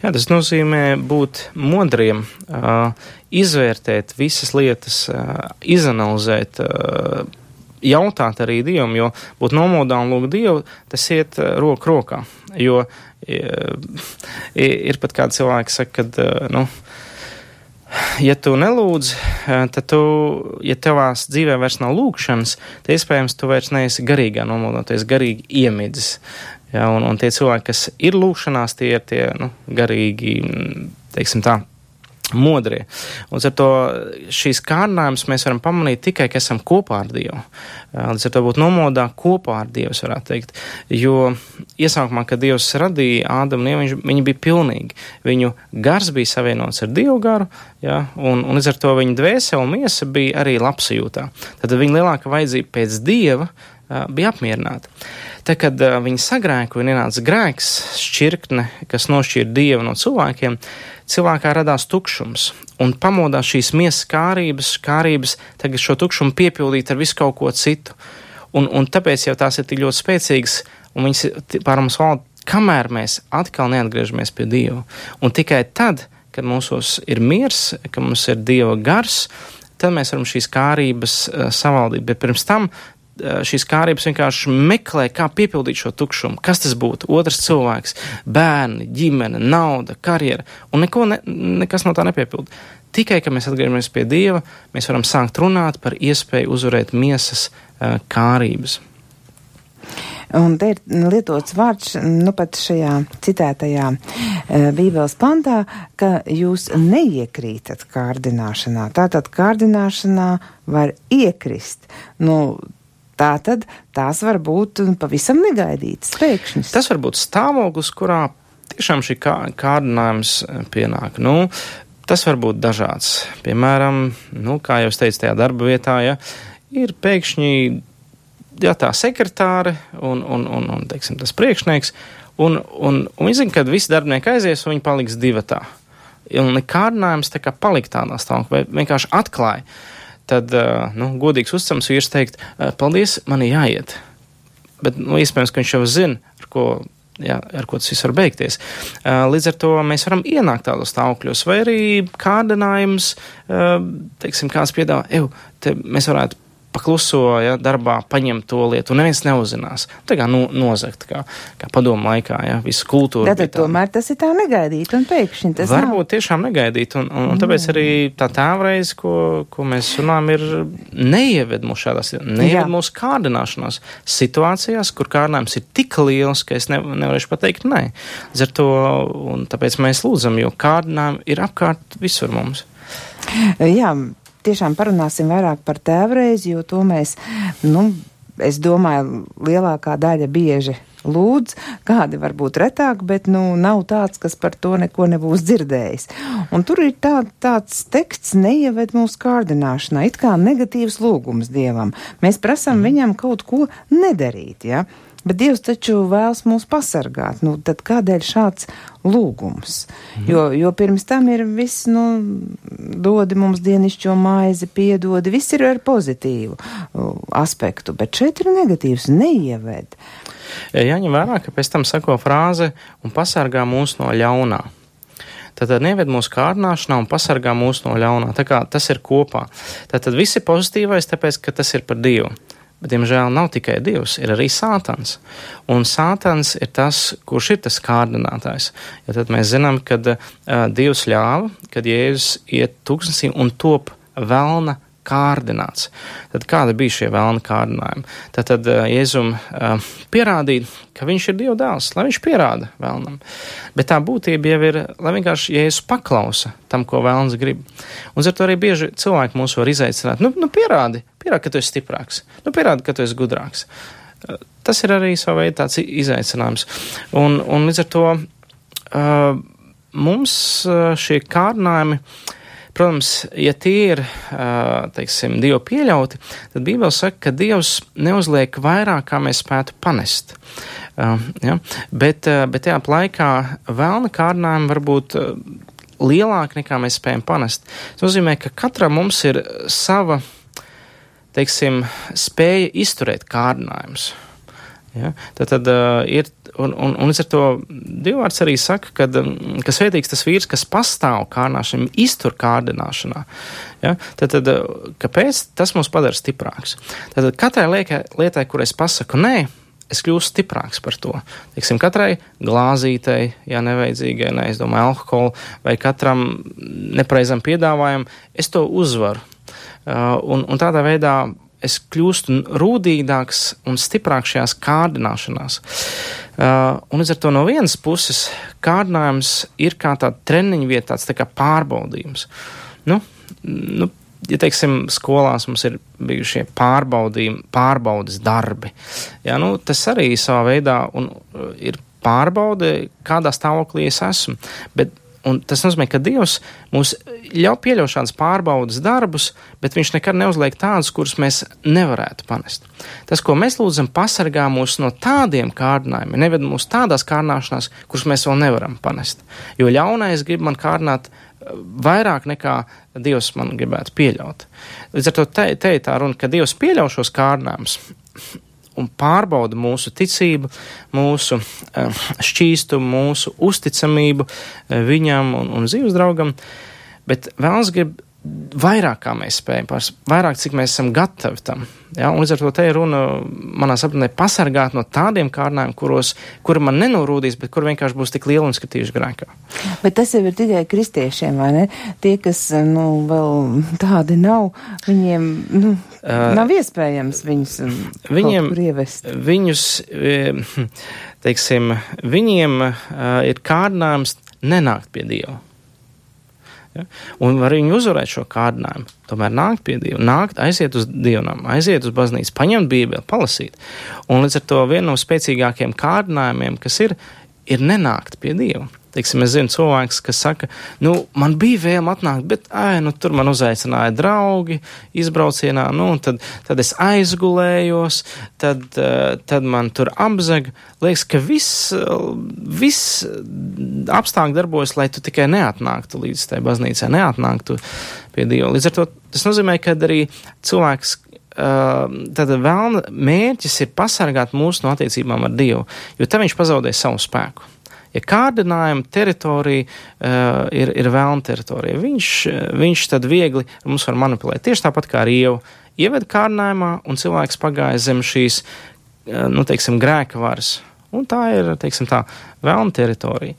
S3: Jā, tas nozīmē būt modriem, uh, izvērtēt visas lietas, uh, izanalizēt. Uh, jautāt arī Dievam, jo būt nomodā un lūgt Dievu, tas iet roku rokā. Jo ir pat kādi cilvēki saka, ka, nu, ja tu nelūdz, eh, tad tu, ja tavās dzīvē vairs nav lūkšanas, tad iespējams tu vairs neesi garīgā nomodoties, garīgi iemidzis. Ja, un, un tie cilvēki, kas ir lūkšanās, tie ir tie nu, garīgi, teiksim tā, modrie. Un ar to šīs kārdinājumus mēs varam pamanīt tikai, ka esam kopā ar Dievu. Līdz ar to būt nomodā kopā ar Dievu, varētu teikt. Jo iesākumā, kad Dievs radīja Ādamu Ievu, viņš, viņi bija pilnīgi. Viņu gars bija savienots ar Dievu garu, ja, un, un līdz ar to viņa dvēsele un miesa bija arī labsajūtā. Tad viņa lielākā vajadzība pēc Dieva bija apmierināta. Tad, kad viņi sagrēkoja un ienāca grēks, šķirkne, kas nošķīra dievu no cilvēkiem, cilvēkā radās tukšums. Un pamodās šīs miesas kārības, kārības tagad šo tukšumu piepildīt ar visu kaut ko citu. Un, un tāpēc jau tās ir tik ļoti spēcīgas, un viņas pār mums valda, kamēr mēs atkal neatgriežamies pie Dieva. Un tikai tad, kad mūsos ir miers, ka mums ir Dieva gars, tad mēs varam šīs kārības uh, savaldīt. Bet pirms tam šīs kārības vienkārši meklē, kā piepildīt šo tukšumu. Kas tas būtu? Otrs cilvēks, bērni, ģimene, nauda, karjera, un neko ne, nekas no tā nepiepilda. Tikai, kad mēs atgriežamies pie Dieva, mēs varam sākt runāt par iespēju uzvarēt miesas uh, kārības.
S2: Un te ir lietots vārds, nu pat šajā citētajā e, Bībeles pantā, ka jūs neiekrītat kārdināšanā. Tātad kārdināšanā var iekrist. Nu, Tā tad tās var būt pavisam negaidītas pēkšņas.
S3: Tas var būt stāvoklis, kurā tiešām šī kā, kārdinājums pienāk. Nu, tas var būt dažāds. Piemēram, nu, kā jau es teicu, tajā darba vietā, ja ir pēkšņi jā, tā sekretāre un, un, un, un teiksim, tas priekšnieks. Un, un, un viņi zina, ka visi darbinieki aizies, un viņi paliks divatā. Un nekādinājums tā kā palikt tādā stāvoklī, vienkārši atklāja. Tad, nu, godīgs uzticams vīrs teikt, paldies, man ir jāiet. Bet, nu, iespējams, ka viņš jau zina, ar ko jā, ar ko tas viss var beigties. Līdz ar to mēs varam ienākt tādos stāvokļos, vai arī kārdinājums, teiksim, kāds piedāvā, eju, te mēs varētu pakluso, ja, darbā paņem to lietu, un neviens neuzzinās. Tā kā nu, nozagt, kā, kā padomu laikā, ja, visu kultūru.
S2: Tad tomēr tas ir tā negaidīt un pēkšņi tas
S3: Varbūt
S2: nav.
S3: tiešām negaidīt, un, un, un tāpēc arī tā tēvreiz, ko, ko mēs runājam, ir neieved mūs šādās, neieved mūsu kārdināšanās situācijās, kur kārdinājums ir tik liels, ka es ne, nevarēšu pateikt nē. Līdz ar to, un tāpēc mēs lūdzam, jo kārdinājumi ir apkārt visur mums.
S2: Jā, tiešām parunāsim vairāk par tēvreizi, jo to mēs, nu, es domāju, lielākā daļa bieži lūdz, kādi varbūt retāk, bet, nu, nav tāds, kas par to neko nebūs dzirdējis. Un tur ir tā, tāds teksts neieved mūsu kārdināšanā, it kā negatīvs lūgums Dievam. Mēs prasam mm. viņam kaut ko nedarīt, ja? Bet Dievs taču vēlas mūs pasargāt. Nu, tad kādēļ šāds lūgums? Mhm. Jo, jo pirms tam ir viss, nu, dodi mums dienišķo maizi, piedodi, viss ir ar pozitīvu aspektu, bet šeit ir negatīvs, neieved.
S3: Jāņem vērā, ka pēc tam sako frāze un pasargā mūs no ļaunā. Tātad neved mūsu kārdināšanā un pasargā mūs no ļaunā. Tā kā tas ir kopā. Tātad viss ir pozitīvais, tāpēc, ka tas ir par Dievu. Bet, diemžēl, nav tikai Dievs, ir arī Sātans. Un Sātans ir tas, kurš ir tas kārdinātājs. Jo tad mēs zinām, ka uh, Dievs ļāva, kad Jēzus iet tūkstnesī un top velna kārdināts. Tad kāda bija šie vēlna kārdinājumi? Tad, tad uh, Jēzum uh, pierādīt, ka viņš ir Dieva dēls, lai viņš pierāda vēlnam. Bet tā būtība jau ir, lai vienkārši Jēzus paklausa tam, ko vēlns grib. Un ar to arī bieži cilvēki mūs var izaicināt. Nu, nu pierādi, pierādi, ka tu esi stiprāks, nu pierādi, ka tu esi gudrāks. Uh, tas ir arī savā veidā tāds izaicinājums. Un, un līdz ar to uh, mums uh, šie kārdinājumi uh, Protams, ja tie ir, teiksim, Dievu pieļauti, tad Bībele saka, ka Dievs neuzliek vairāk, kā mēs spētu panest. Ja? Bet, bet tajā laikā vēlna kārdinājumi var būt lielāki nekā mēs spējam panest. Tas nozīmē, ka katram mums ir sava, teiksim, spēja izturēt kārdinājumus. Ja? Tad, tad uh, ir, un, un, un līdz ar to divvārds arī saka, ka, ka svētīgs tas vīrs, kas pastāv kārdināšanā, iztur kārdināšanā. Ja? Tad, tad, kāpēc tas mūs padara stiprāks? Tad katrai liekai, lietai, kur es pasaku nē, es kļūstu stiprāks par to. Teiksim, katrai glāzītei, ja nevajadzīgai, ne, es domāju, alkoholu vai katram nepareizam piedāvājumam, es to uzvaru. Uh, un, un tādā veidā es kļūstu rūtīgāks un stiprāks šajās kārdināšanās. Uh, un līdz ar to no vienas puses kārdinājums ir kā tāda treniņa vieta, tāds tā kā pārbaudījums. Nu, nu, ja teiksim, skolās mums ir bijušie pārbaudījumi, pārbaudas darbi, ja, nu, tas arī savā veidā un, uh, ir pārbaude, kādā stāvoklī es esmu. Bet Un tas nozīmē, ka Dievs mums ļauj pieļaut šādus pārbaudas darbus, bet Viņš nekad neuzliek tādus, kurus mēs nevarētu panest. Tas, ko mēs lūdzam, pasargā mūs no tādiem kārdinājumiem, neved mūs tādās kārdināšanās, kuras mēs vēl nevaram panest. Jo ļaunais grib man kārdināt eh, vairāk nekā Dievs man gribētu pieļaut. Līdz ar to te, te ir tā runa, ka Dievs pieļauj šos kārdinājumus un pārbauda mūsu ticību, mūsu uh, šķīstumu, mūsu uzticamību uh, viņam un, un dzīves draugam, bet vēlas grib vairāk, kā mēs spējam, vairāk, cik mēs esam gatavi tam. Ja? Un līdz ar to te ir runa manā sapratnē pasargāt no tādiem kārdinājumiem, kuros, kuri man nenorūdīs, bet kur vienkārši būs tik lieli un skatījuši grēkā.
S2: Bet tas jau ir tikai kristiešiem, vai ne? Tie, kas, nu, vēl tādi nav, viņiem, nu, uh, nav iespējams viņus viņiem, ievest.
S3: Viņus, teiksim, viņiem uh, ir kārdinājums nenākt pie Dieva. Ja? Un var viņu uzvarēt šo kārdinājumu. Tomēr nākt pie Dieva, nākt, aiziet uz dievnam, aiziet uz baznīcu, paņemt Bībeli, palasīt. Un līdz ar to viena no spēcīgākajiem kārdinājumiem, kas ir, ir nenākt pie Dieva. Teiksim, es zinu cilvēks, kas saka, nu, man bija vēlme atnākt, bet, ai, nu, tur man uzaicināja draugi izbraucienā, nu, tad, tad es aizgulējos, tad, uh, tad man tur apzeg. Liekas, ka viss, viss apstākļi darbojas, lai tu tikai neatnāktu līdz tai baznīcai, neatnāktu pie Dieva. Līdz ar to tas nozīmē, ka arī cilvēks tad vēlna mērķis ir pasargāt mūsu no attiecībām ar Dievu, jo te viņš pazaudē savu spēku. Ja kārdinājuma teritorija uh, ir, ir vēlna teritorija, viņš, viņš tad viegli mums var manipulēt. Tieši tāpat kā ar ievu. Ieved kārdinājumā, un cilvēks pagāja zem šīs, uh, nu, teiksim, grēka varas. Un tā ir, teiksim, tā vēlna teritorija.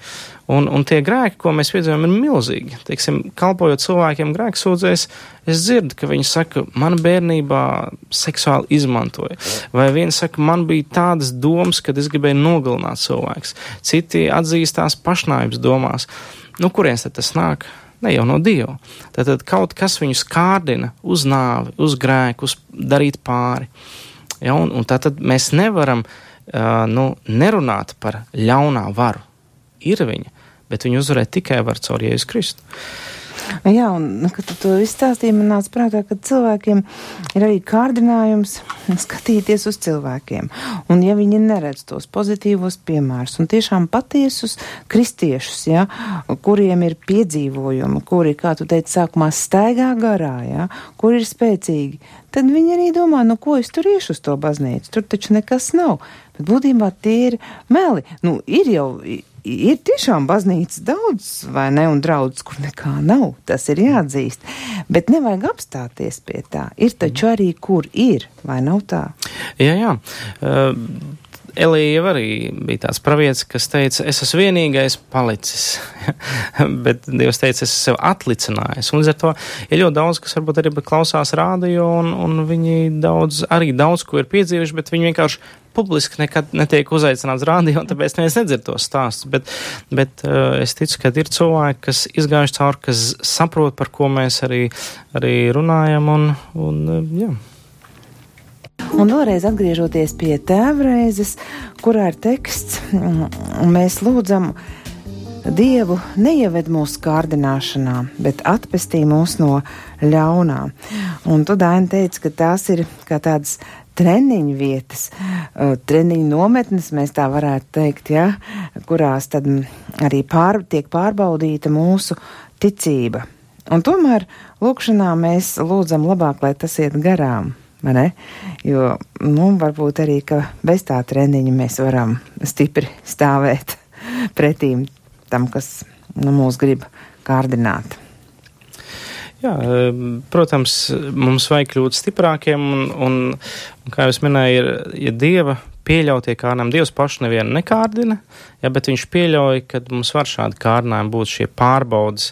S3: Un, un tie grēki, ko mēs piedzīvojam, ir milzīgi. Teiksim, kalpojot cilvēkiem grēksūdzēs, es dzirdu, ka viņi saka, man bērnībā seksuāli izmantoja. Vai viens saka, man bija tādas domas, kad es gribēju nogalināt cilvēks. Citi atzīstās pašnāvības domās. Nu, kurienes tad tas nāk? Ne jau no Dieva. Tad, tad kaut kas viņus kārdina uz nāvi, uz grēku, uz darīt pāri. Ja, un, un tā tad mēs nevaram uh, nu, nerunāt par ļaunā varu. Ir viņa, bet viņu uzvarēt tikai var caur Jēzus Kristu.
S2: Jā, un, nu, kad tu to izstāstīji, man nāca prātā, ka cilvēkiem ir arī kārdinājums skatīties uz cilvēkiem. Un ja viņi neredz tos pozitīvos piemērus un tiešām patiesus kristiešus, ja, kuriem ir piedzīvojumi, kuri, kā tu teici, sākumā staigā garā, ja, kuri ir spēcīgi, tad viņi arī domā, nu ko es tur iešu uz to baznīcu, tur taču nekas nav. Bet būtībā tie ir meli. Nu, ir jau, ir tiešām baznīcas daudz, vai ne, un draudz, kur nekā nav, tas ir jāatzīst. Bet nevajag apstāties pie tā. Ir taču arī, kur ir, vai nav tā?
S3: Jā, jā. Uh, Elija arī bija tāds pravietis, kas teica, es esmu vienīgais palicis, [LAUGHS] bet Dievs teica, es esmu sev atlicinājis. Un līdz ar to ir ļoti daudz, kas varbūt arī klausās rādio, un, un viņi daudz, arī daudz ko ir piedzīvojuši, bet viņi vienkārši publiski nekad netiek uzaicināts rādio, un tāpēc neviens nedzird tos stāstus. Bet, bet uh, es ticu, ka ir cilvēki, kas izgājuši cauri, kas saprot, par ko mēs arī, arī runājam, un, un uh, jā.
S2: Un vēlreiz atgriežoties pie tēvreizes, kurā ir teksts, mēs lūdzam Dievu neieved mūsu kārdināšanā, bet atpestī mūs no ļaunā. Un tu, Daina, teici, ka tās ir kā tādas treniņu vietas, treniņu nometnes, mēs tā varētu teikt, ja, kurās tad arī pār, tiek pārbaudīta mūsu ticība. Un tomēr lūkšanā mēs lūdzam labāk, lai tas iet garām. Jo, nu, varbūt arī, ka bez tā treniņa mēs varam stipri stāvēt [LAUGHS] pretīm tam, kas nu, mūs grib kārdināt.
S3: Jā, protams, mums vajag kļūt stiprākiem, un, un, un kā jau minēju, ir, ja Dieva pieļautie kārdinājumi, Dievs pašu nevienu nekārdina, ja, bet Viņš pieļauj, ka mums var šādi kārdinājumi būt šie pārbaudas,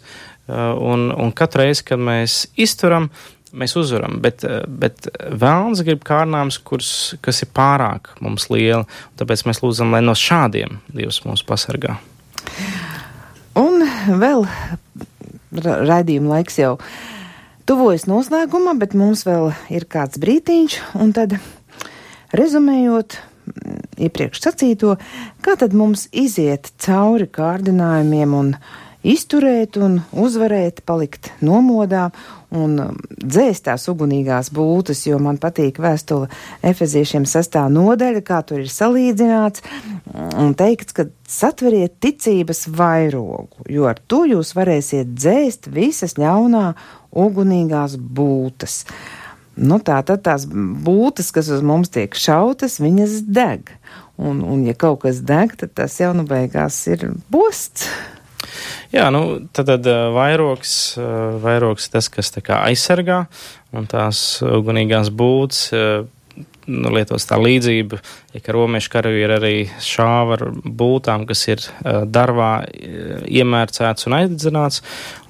S3: un, un katru reizi, kad mēs izturam, mēs uzvaram, bet, bet vēlams grib kārnāms, kurs, kas ir pārāk mums liela, tāpēc mēs lūdzam, lai no šādiem Dievs mūs pasargā.
S2: Un vēl raidījuma laiks jau tuvojas noslēgumā, bet mums vēl ir kāds brītiņš, un tad rezumējot iepriekš sacīto, kā tad mums iziet cauri kārdinājumiem un izturēt un uzvarēt, palikt nomodā un um, dzēst tās ugunīgās būtas, jo man patīk vēstule efeziešiem sastā nodaļa, kā tur ir salīdzināts, un teikts, ka satveriet ticības vairogu, jo ar to jūs varēsiet dzēst visas ļaunā ugunīgās būtas. Nu, tā tad tās būtas, kas uz mums tiek šautas, viņas deg. Un, un ja kaut kas deg, tad tas jau nu beigās ir bosts.
S3: Jā, nu, tad, tad vairogs, vairogs tas, kas kā aizsargā, un tās ugunīgās būtas nu, lietos tā līdzība, ja ka romiešu karavīri arī šāva ar būtām, kas ir uh, darbā iemērcēts un aizdedzināts,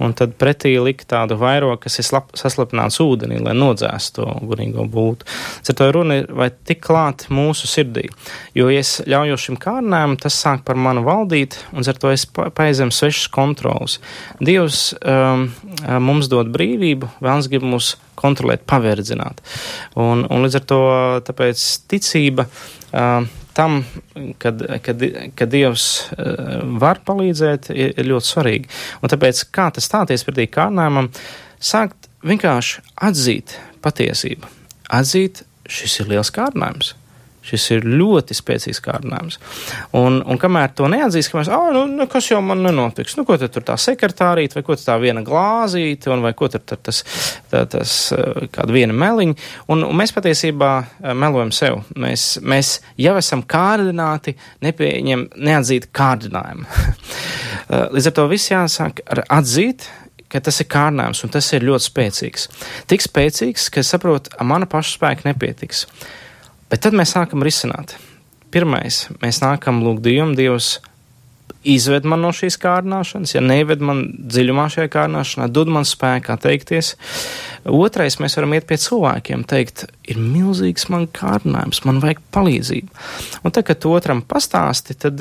S3: un tad pretī lika tādu vairogu, kas ir slap, saslapināts ūdenī, lai nodzēstu to ugunīgo būtu. Ar to runa ir vai tik klāt mūsu sirdī, jo, ja es ļauju šim kārnēm, tas sāk par manu valdīt, un ar to es paizem svešas kontrolas. Dievs um, mums dod brīvību, vēlns grib mūs kontrolēt, paverdzināt. Un, un līdz ar to tāpēc ticība uh, tam, kad, kad, kad Dievs var palīdzēt, ir, ir ļoti svarīgi. Un tāpēc, kā tas stāties pretī kārnājumam, sākt vienkārši atzīt patiesību. Atzīt, šis ir liels kārdinājums. Šis ir ļoti spēcīgs kārdinājums. Un, un kamēr to neatzīst, ka mēs, ah, nu, nu, kas jau man nenotiks, nu, ko tad tur tā sekretārīte, vai ko tā viena glāzīte, un vai ko tad tas, tā, tas kāda viena meliņa, un, un mēs patiesībā melojam sev. Mēs, mēs jau esam kārdināti nepieņem, neatzīt kārdinājumu. [LAUGHS] Līdz ar to viss jāsāk ar atzīt, ka tas ir kārdinājums, un tas ir ļoti spēcīgs. Tik spēcīgs, ka ka mana paša spēka nepietiks. Bet tad mēs sākam risināt. Pirmais, mēs nākam lūgt Dievam, Dievs izved man no šīs kārdināšanas, ja neved man dziļumā šajā kārdināšanā, dod man spēku atteikties. Otrais, mēs varam iet pie cilvēkiem, teikt, ir milzīgs man kārdinājums, man vajag palīdzību. Un tad, kad otram pastāsti, tad,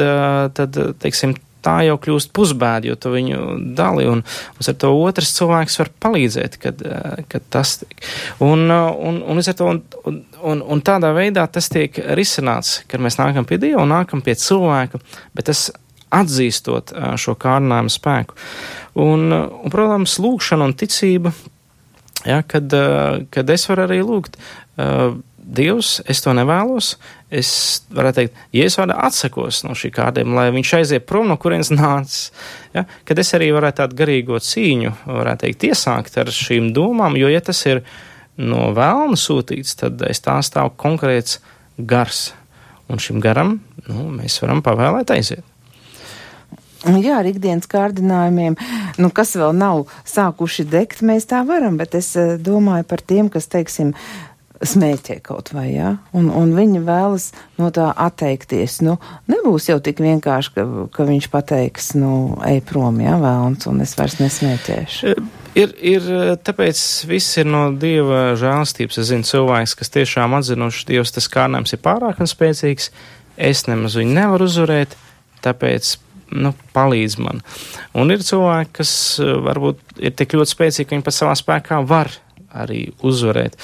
S3: tad teiksim, tā jau kļūst pusbēda, jo tu viņu dali, un, ar to otrs cilvēks var palīdzēt, kad, eh, kad tas tiek. Un, eh, un, un, to, un, un, un tādā veidā tas tiek risināts, kad mēs nākam pie Dieva un nākam pie cilvēka, bet tas atzīstot eh, šo kārnājumu spēku. Un, un, protams, lūkšana un ticība, ja, kad, kad es varu arī lūgt. Dievs, es to nevēlos. Es varētu teikt, ja es varu atsakos no šī kādiem, lai viņš aiziet prom no kurienes nācis. Ja? Kad es arī varētu tādu garīgo cīņu, varētu teikt, iesākt ar šīm domām, jo, ja tas ir no vēlna sūtīts, tad es tā stāvu konkrēts gars. Un šim garam nu, mēs varam pavēlēt aiziet.
S2: Jā, ar ikdienas kārdinājumiem, nu, kas vēl nav sākuši degt, mēs tā varam, bet es eh, domāju par tiem, kas, teiksim, smēķē kaut vai, jā, un, un viņi vēlas no tā atteikties. Nu, nebūs jau tik vienkārši, ka, ka viņš pateiks, nu, ej prom, jā, vēlns, un es vairs nesmēķēšu.
S3: Ir, ir, tāpēc viss ir no Dieva žēlstības. Es zinu cilvēks, kas tiešām atzinuši, Dievs tas kārnājums ir pārāk un spēcīgs, es nemaz viņu nevaru uzvarēt, tāpēc nu, palīdz man. Un ir cilvēki, kas varbūt ir tik ļoti spēcīgi, ka viņi pat savā spēkā var arī uzvarēt.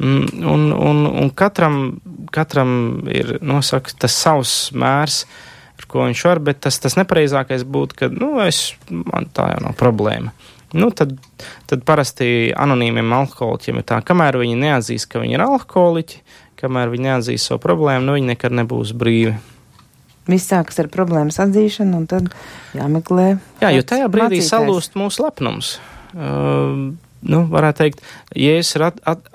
S3: Mm, un, un, un katram, katram ir nosaka, tas savs mērs, ko viņš var, bet tas, tas nepareizākais būtu, ka nu, es, man tā jau nav problēma. Nu, tad, tad parasti anonīmiem alkoholiķiem ir tā, kamēr viņi neatzīst, ka viņi ir alkoholiķi, kamēr viņi neatzīst savu problēmu, nu, viņi nekad nebūs brīvi.
S2: Viss sākas ar problēmas atzīšanu, un tad jāmeklē.
S3: Jā, jo tajā brīdī mācītājs. salūst mūsu lepnums. Uh, nu, varētu teikt, Jēzus ir at, at,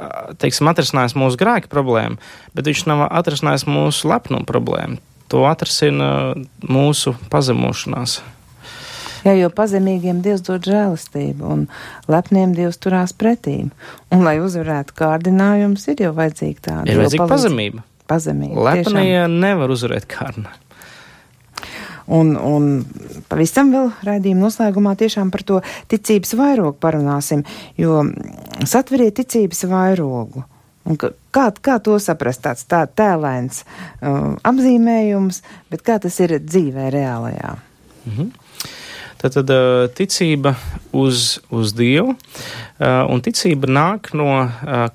S3: teiksim, atrisinājis mūsu grēka problēmu, bet viņš nav atrisinājis mūsu lepnumu problēmu. To atrisina mūsu pazemošanās.
S2: Jā, jo pazemīgiem Dievs dod žēlastību, un lepniem Dievs turās pretīm. Un, lai uzvarētu kārdinājumus, ir jau vajadzīga tāda.
S3: Ir vajadzīga pazemība.
S2: Pazemība.
S3: Lepnie nevar uzvarēt kārdinājumu.
S2: Un, un pavisam vēl raidījuma noslēgumā tiešām par to ticības vairogu parunāsim, jo satveriet ticības vairogu. Un kā, kā to saprast? Tāds tā, tēlēns uh, apzīmējums, bet kā tas ir dzīvē reālajā? Mm -hmm.
S3: Tātad ticība uz, uz Dievu, un ticība nāk no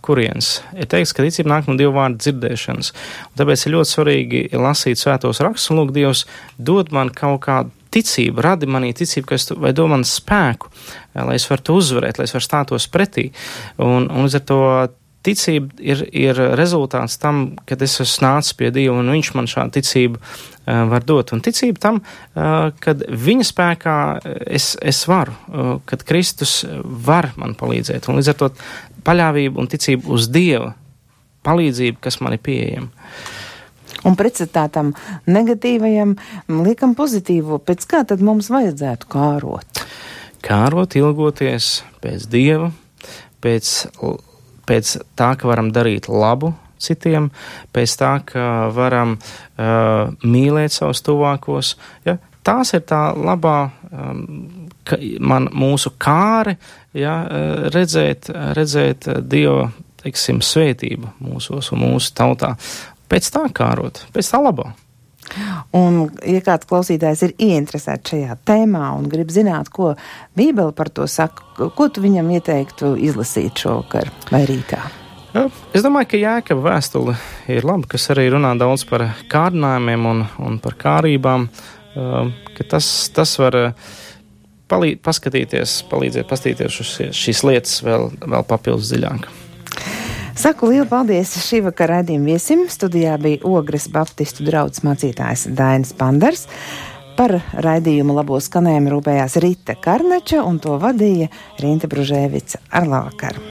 S3: kurienes? Ir teikts, ka ticība nāk no Dieva vārda dzirdēšanas. Un tāpēc ir ļoti svarīgi lasīt svētos rakstus un lūgt Dievs dod man kaut kādu ticība, radi manī ticību, ka es tu, vai dod man spēku, lai es varu to uzvarēt, lai es varu stātos pretī. Un, un līdz ar to ticība ir, ir rezultāts tam, kad es esmu nācis pie Dieva un Viņš man šādu ticību uh, var dot. Un ticība tam, uh, kad Viņa spēkā es, es varu, uh, kad Kristus var man palīdzēt. Un līdz ar to paļāvību un ticību uz Dieva palīdzību, kas man ir pieejama.
S2: Un pretstatā tam negatīvajam liekam pozitīvo, pēc kā tad mums vajadzētu kārot?
S3: Kārot, ilgoties pēc Dieva, pēc pēc tā, ka varam darīt labu citiem, pēc tā, ka varam uh, mīlēt savus tuvākos. Ja? Tās ir tā labā um, ka, man, mūsu kāri, ja? Uh, redzēt, redzēt Dieva teiksim, svētību mūsos un mūsu tautā. Pēc tā kārot, pēc tā labā.
S2: Un, ja kāds klausītājs ir ieinteresēts šajā tēmā un grib zināt, ko Bībele par to saka, ko tu viņam ieteiktu izlasīt šovakar vai rītā?
S3: Es domāju, ka Jēkabā vēstule ir laba, kas arī runā daudz par kārdinājumiem un, un par kārībām, tas, tas var palīd, paskatīties, palīdzēt pastīties uz šīs lietas vēl, vēl papildus dziļāk.
S2: Saku lielu paldies šī vakara raidījuma viesim. Studijā bija Ogres Baptistu draugs mācītājs Dainis Pandars. Par raidījumu labo skanējumu rūpējās Rita Karnača un to vadīja Rīta Bružēvica ar labvakaru.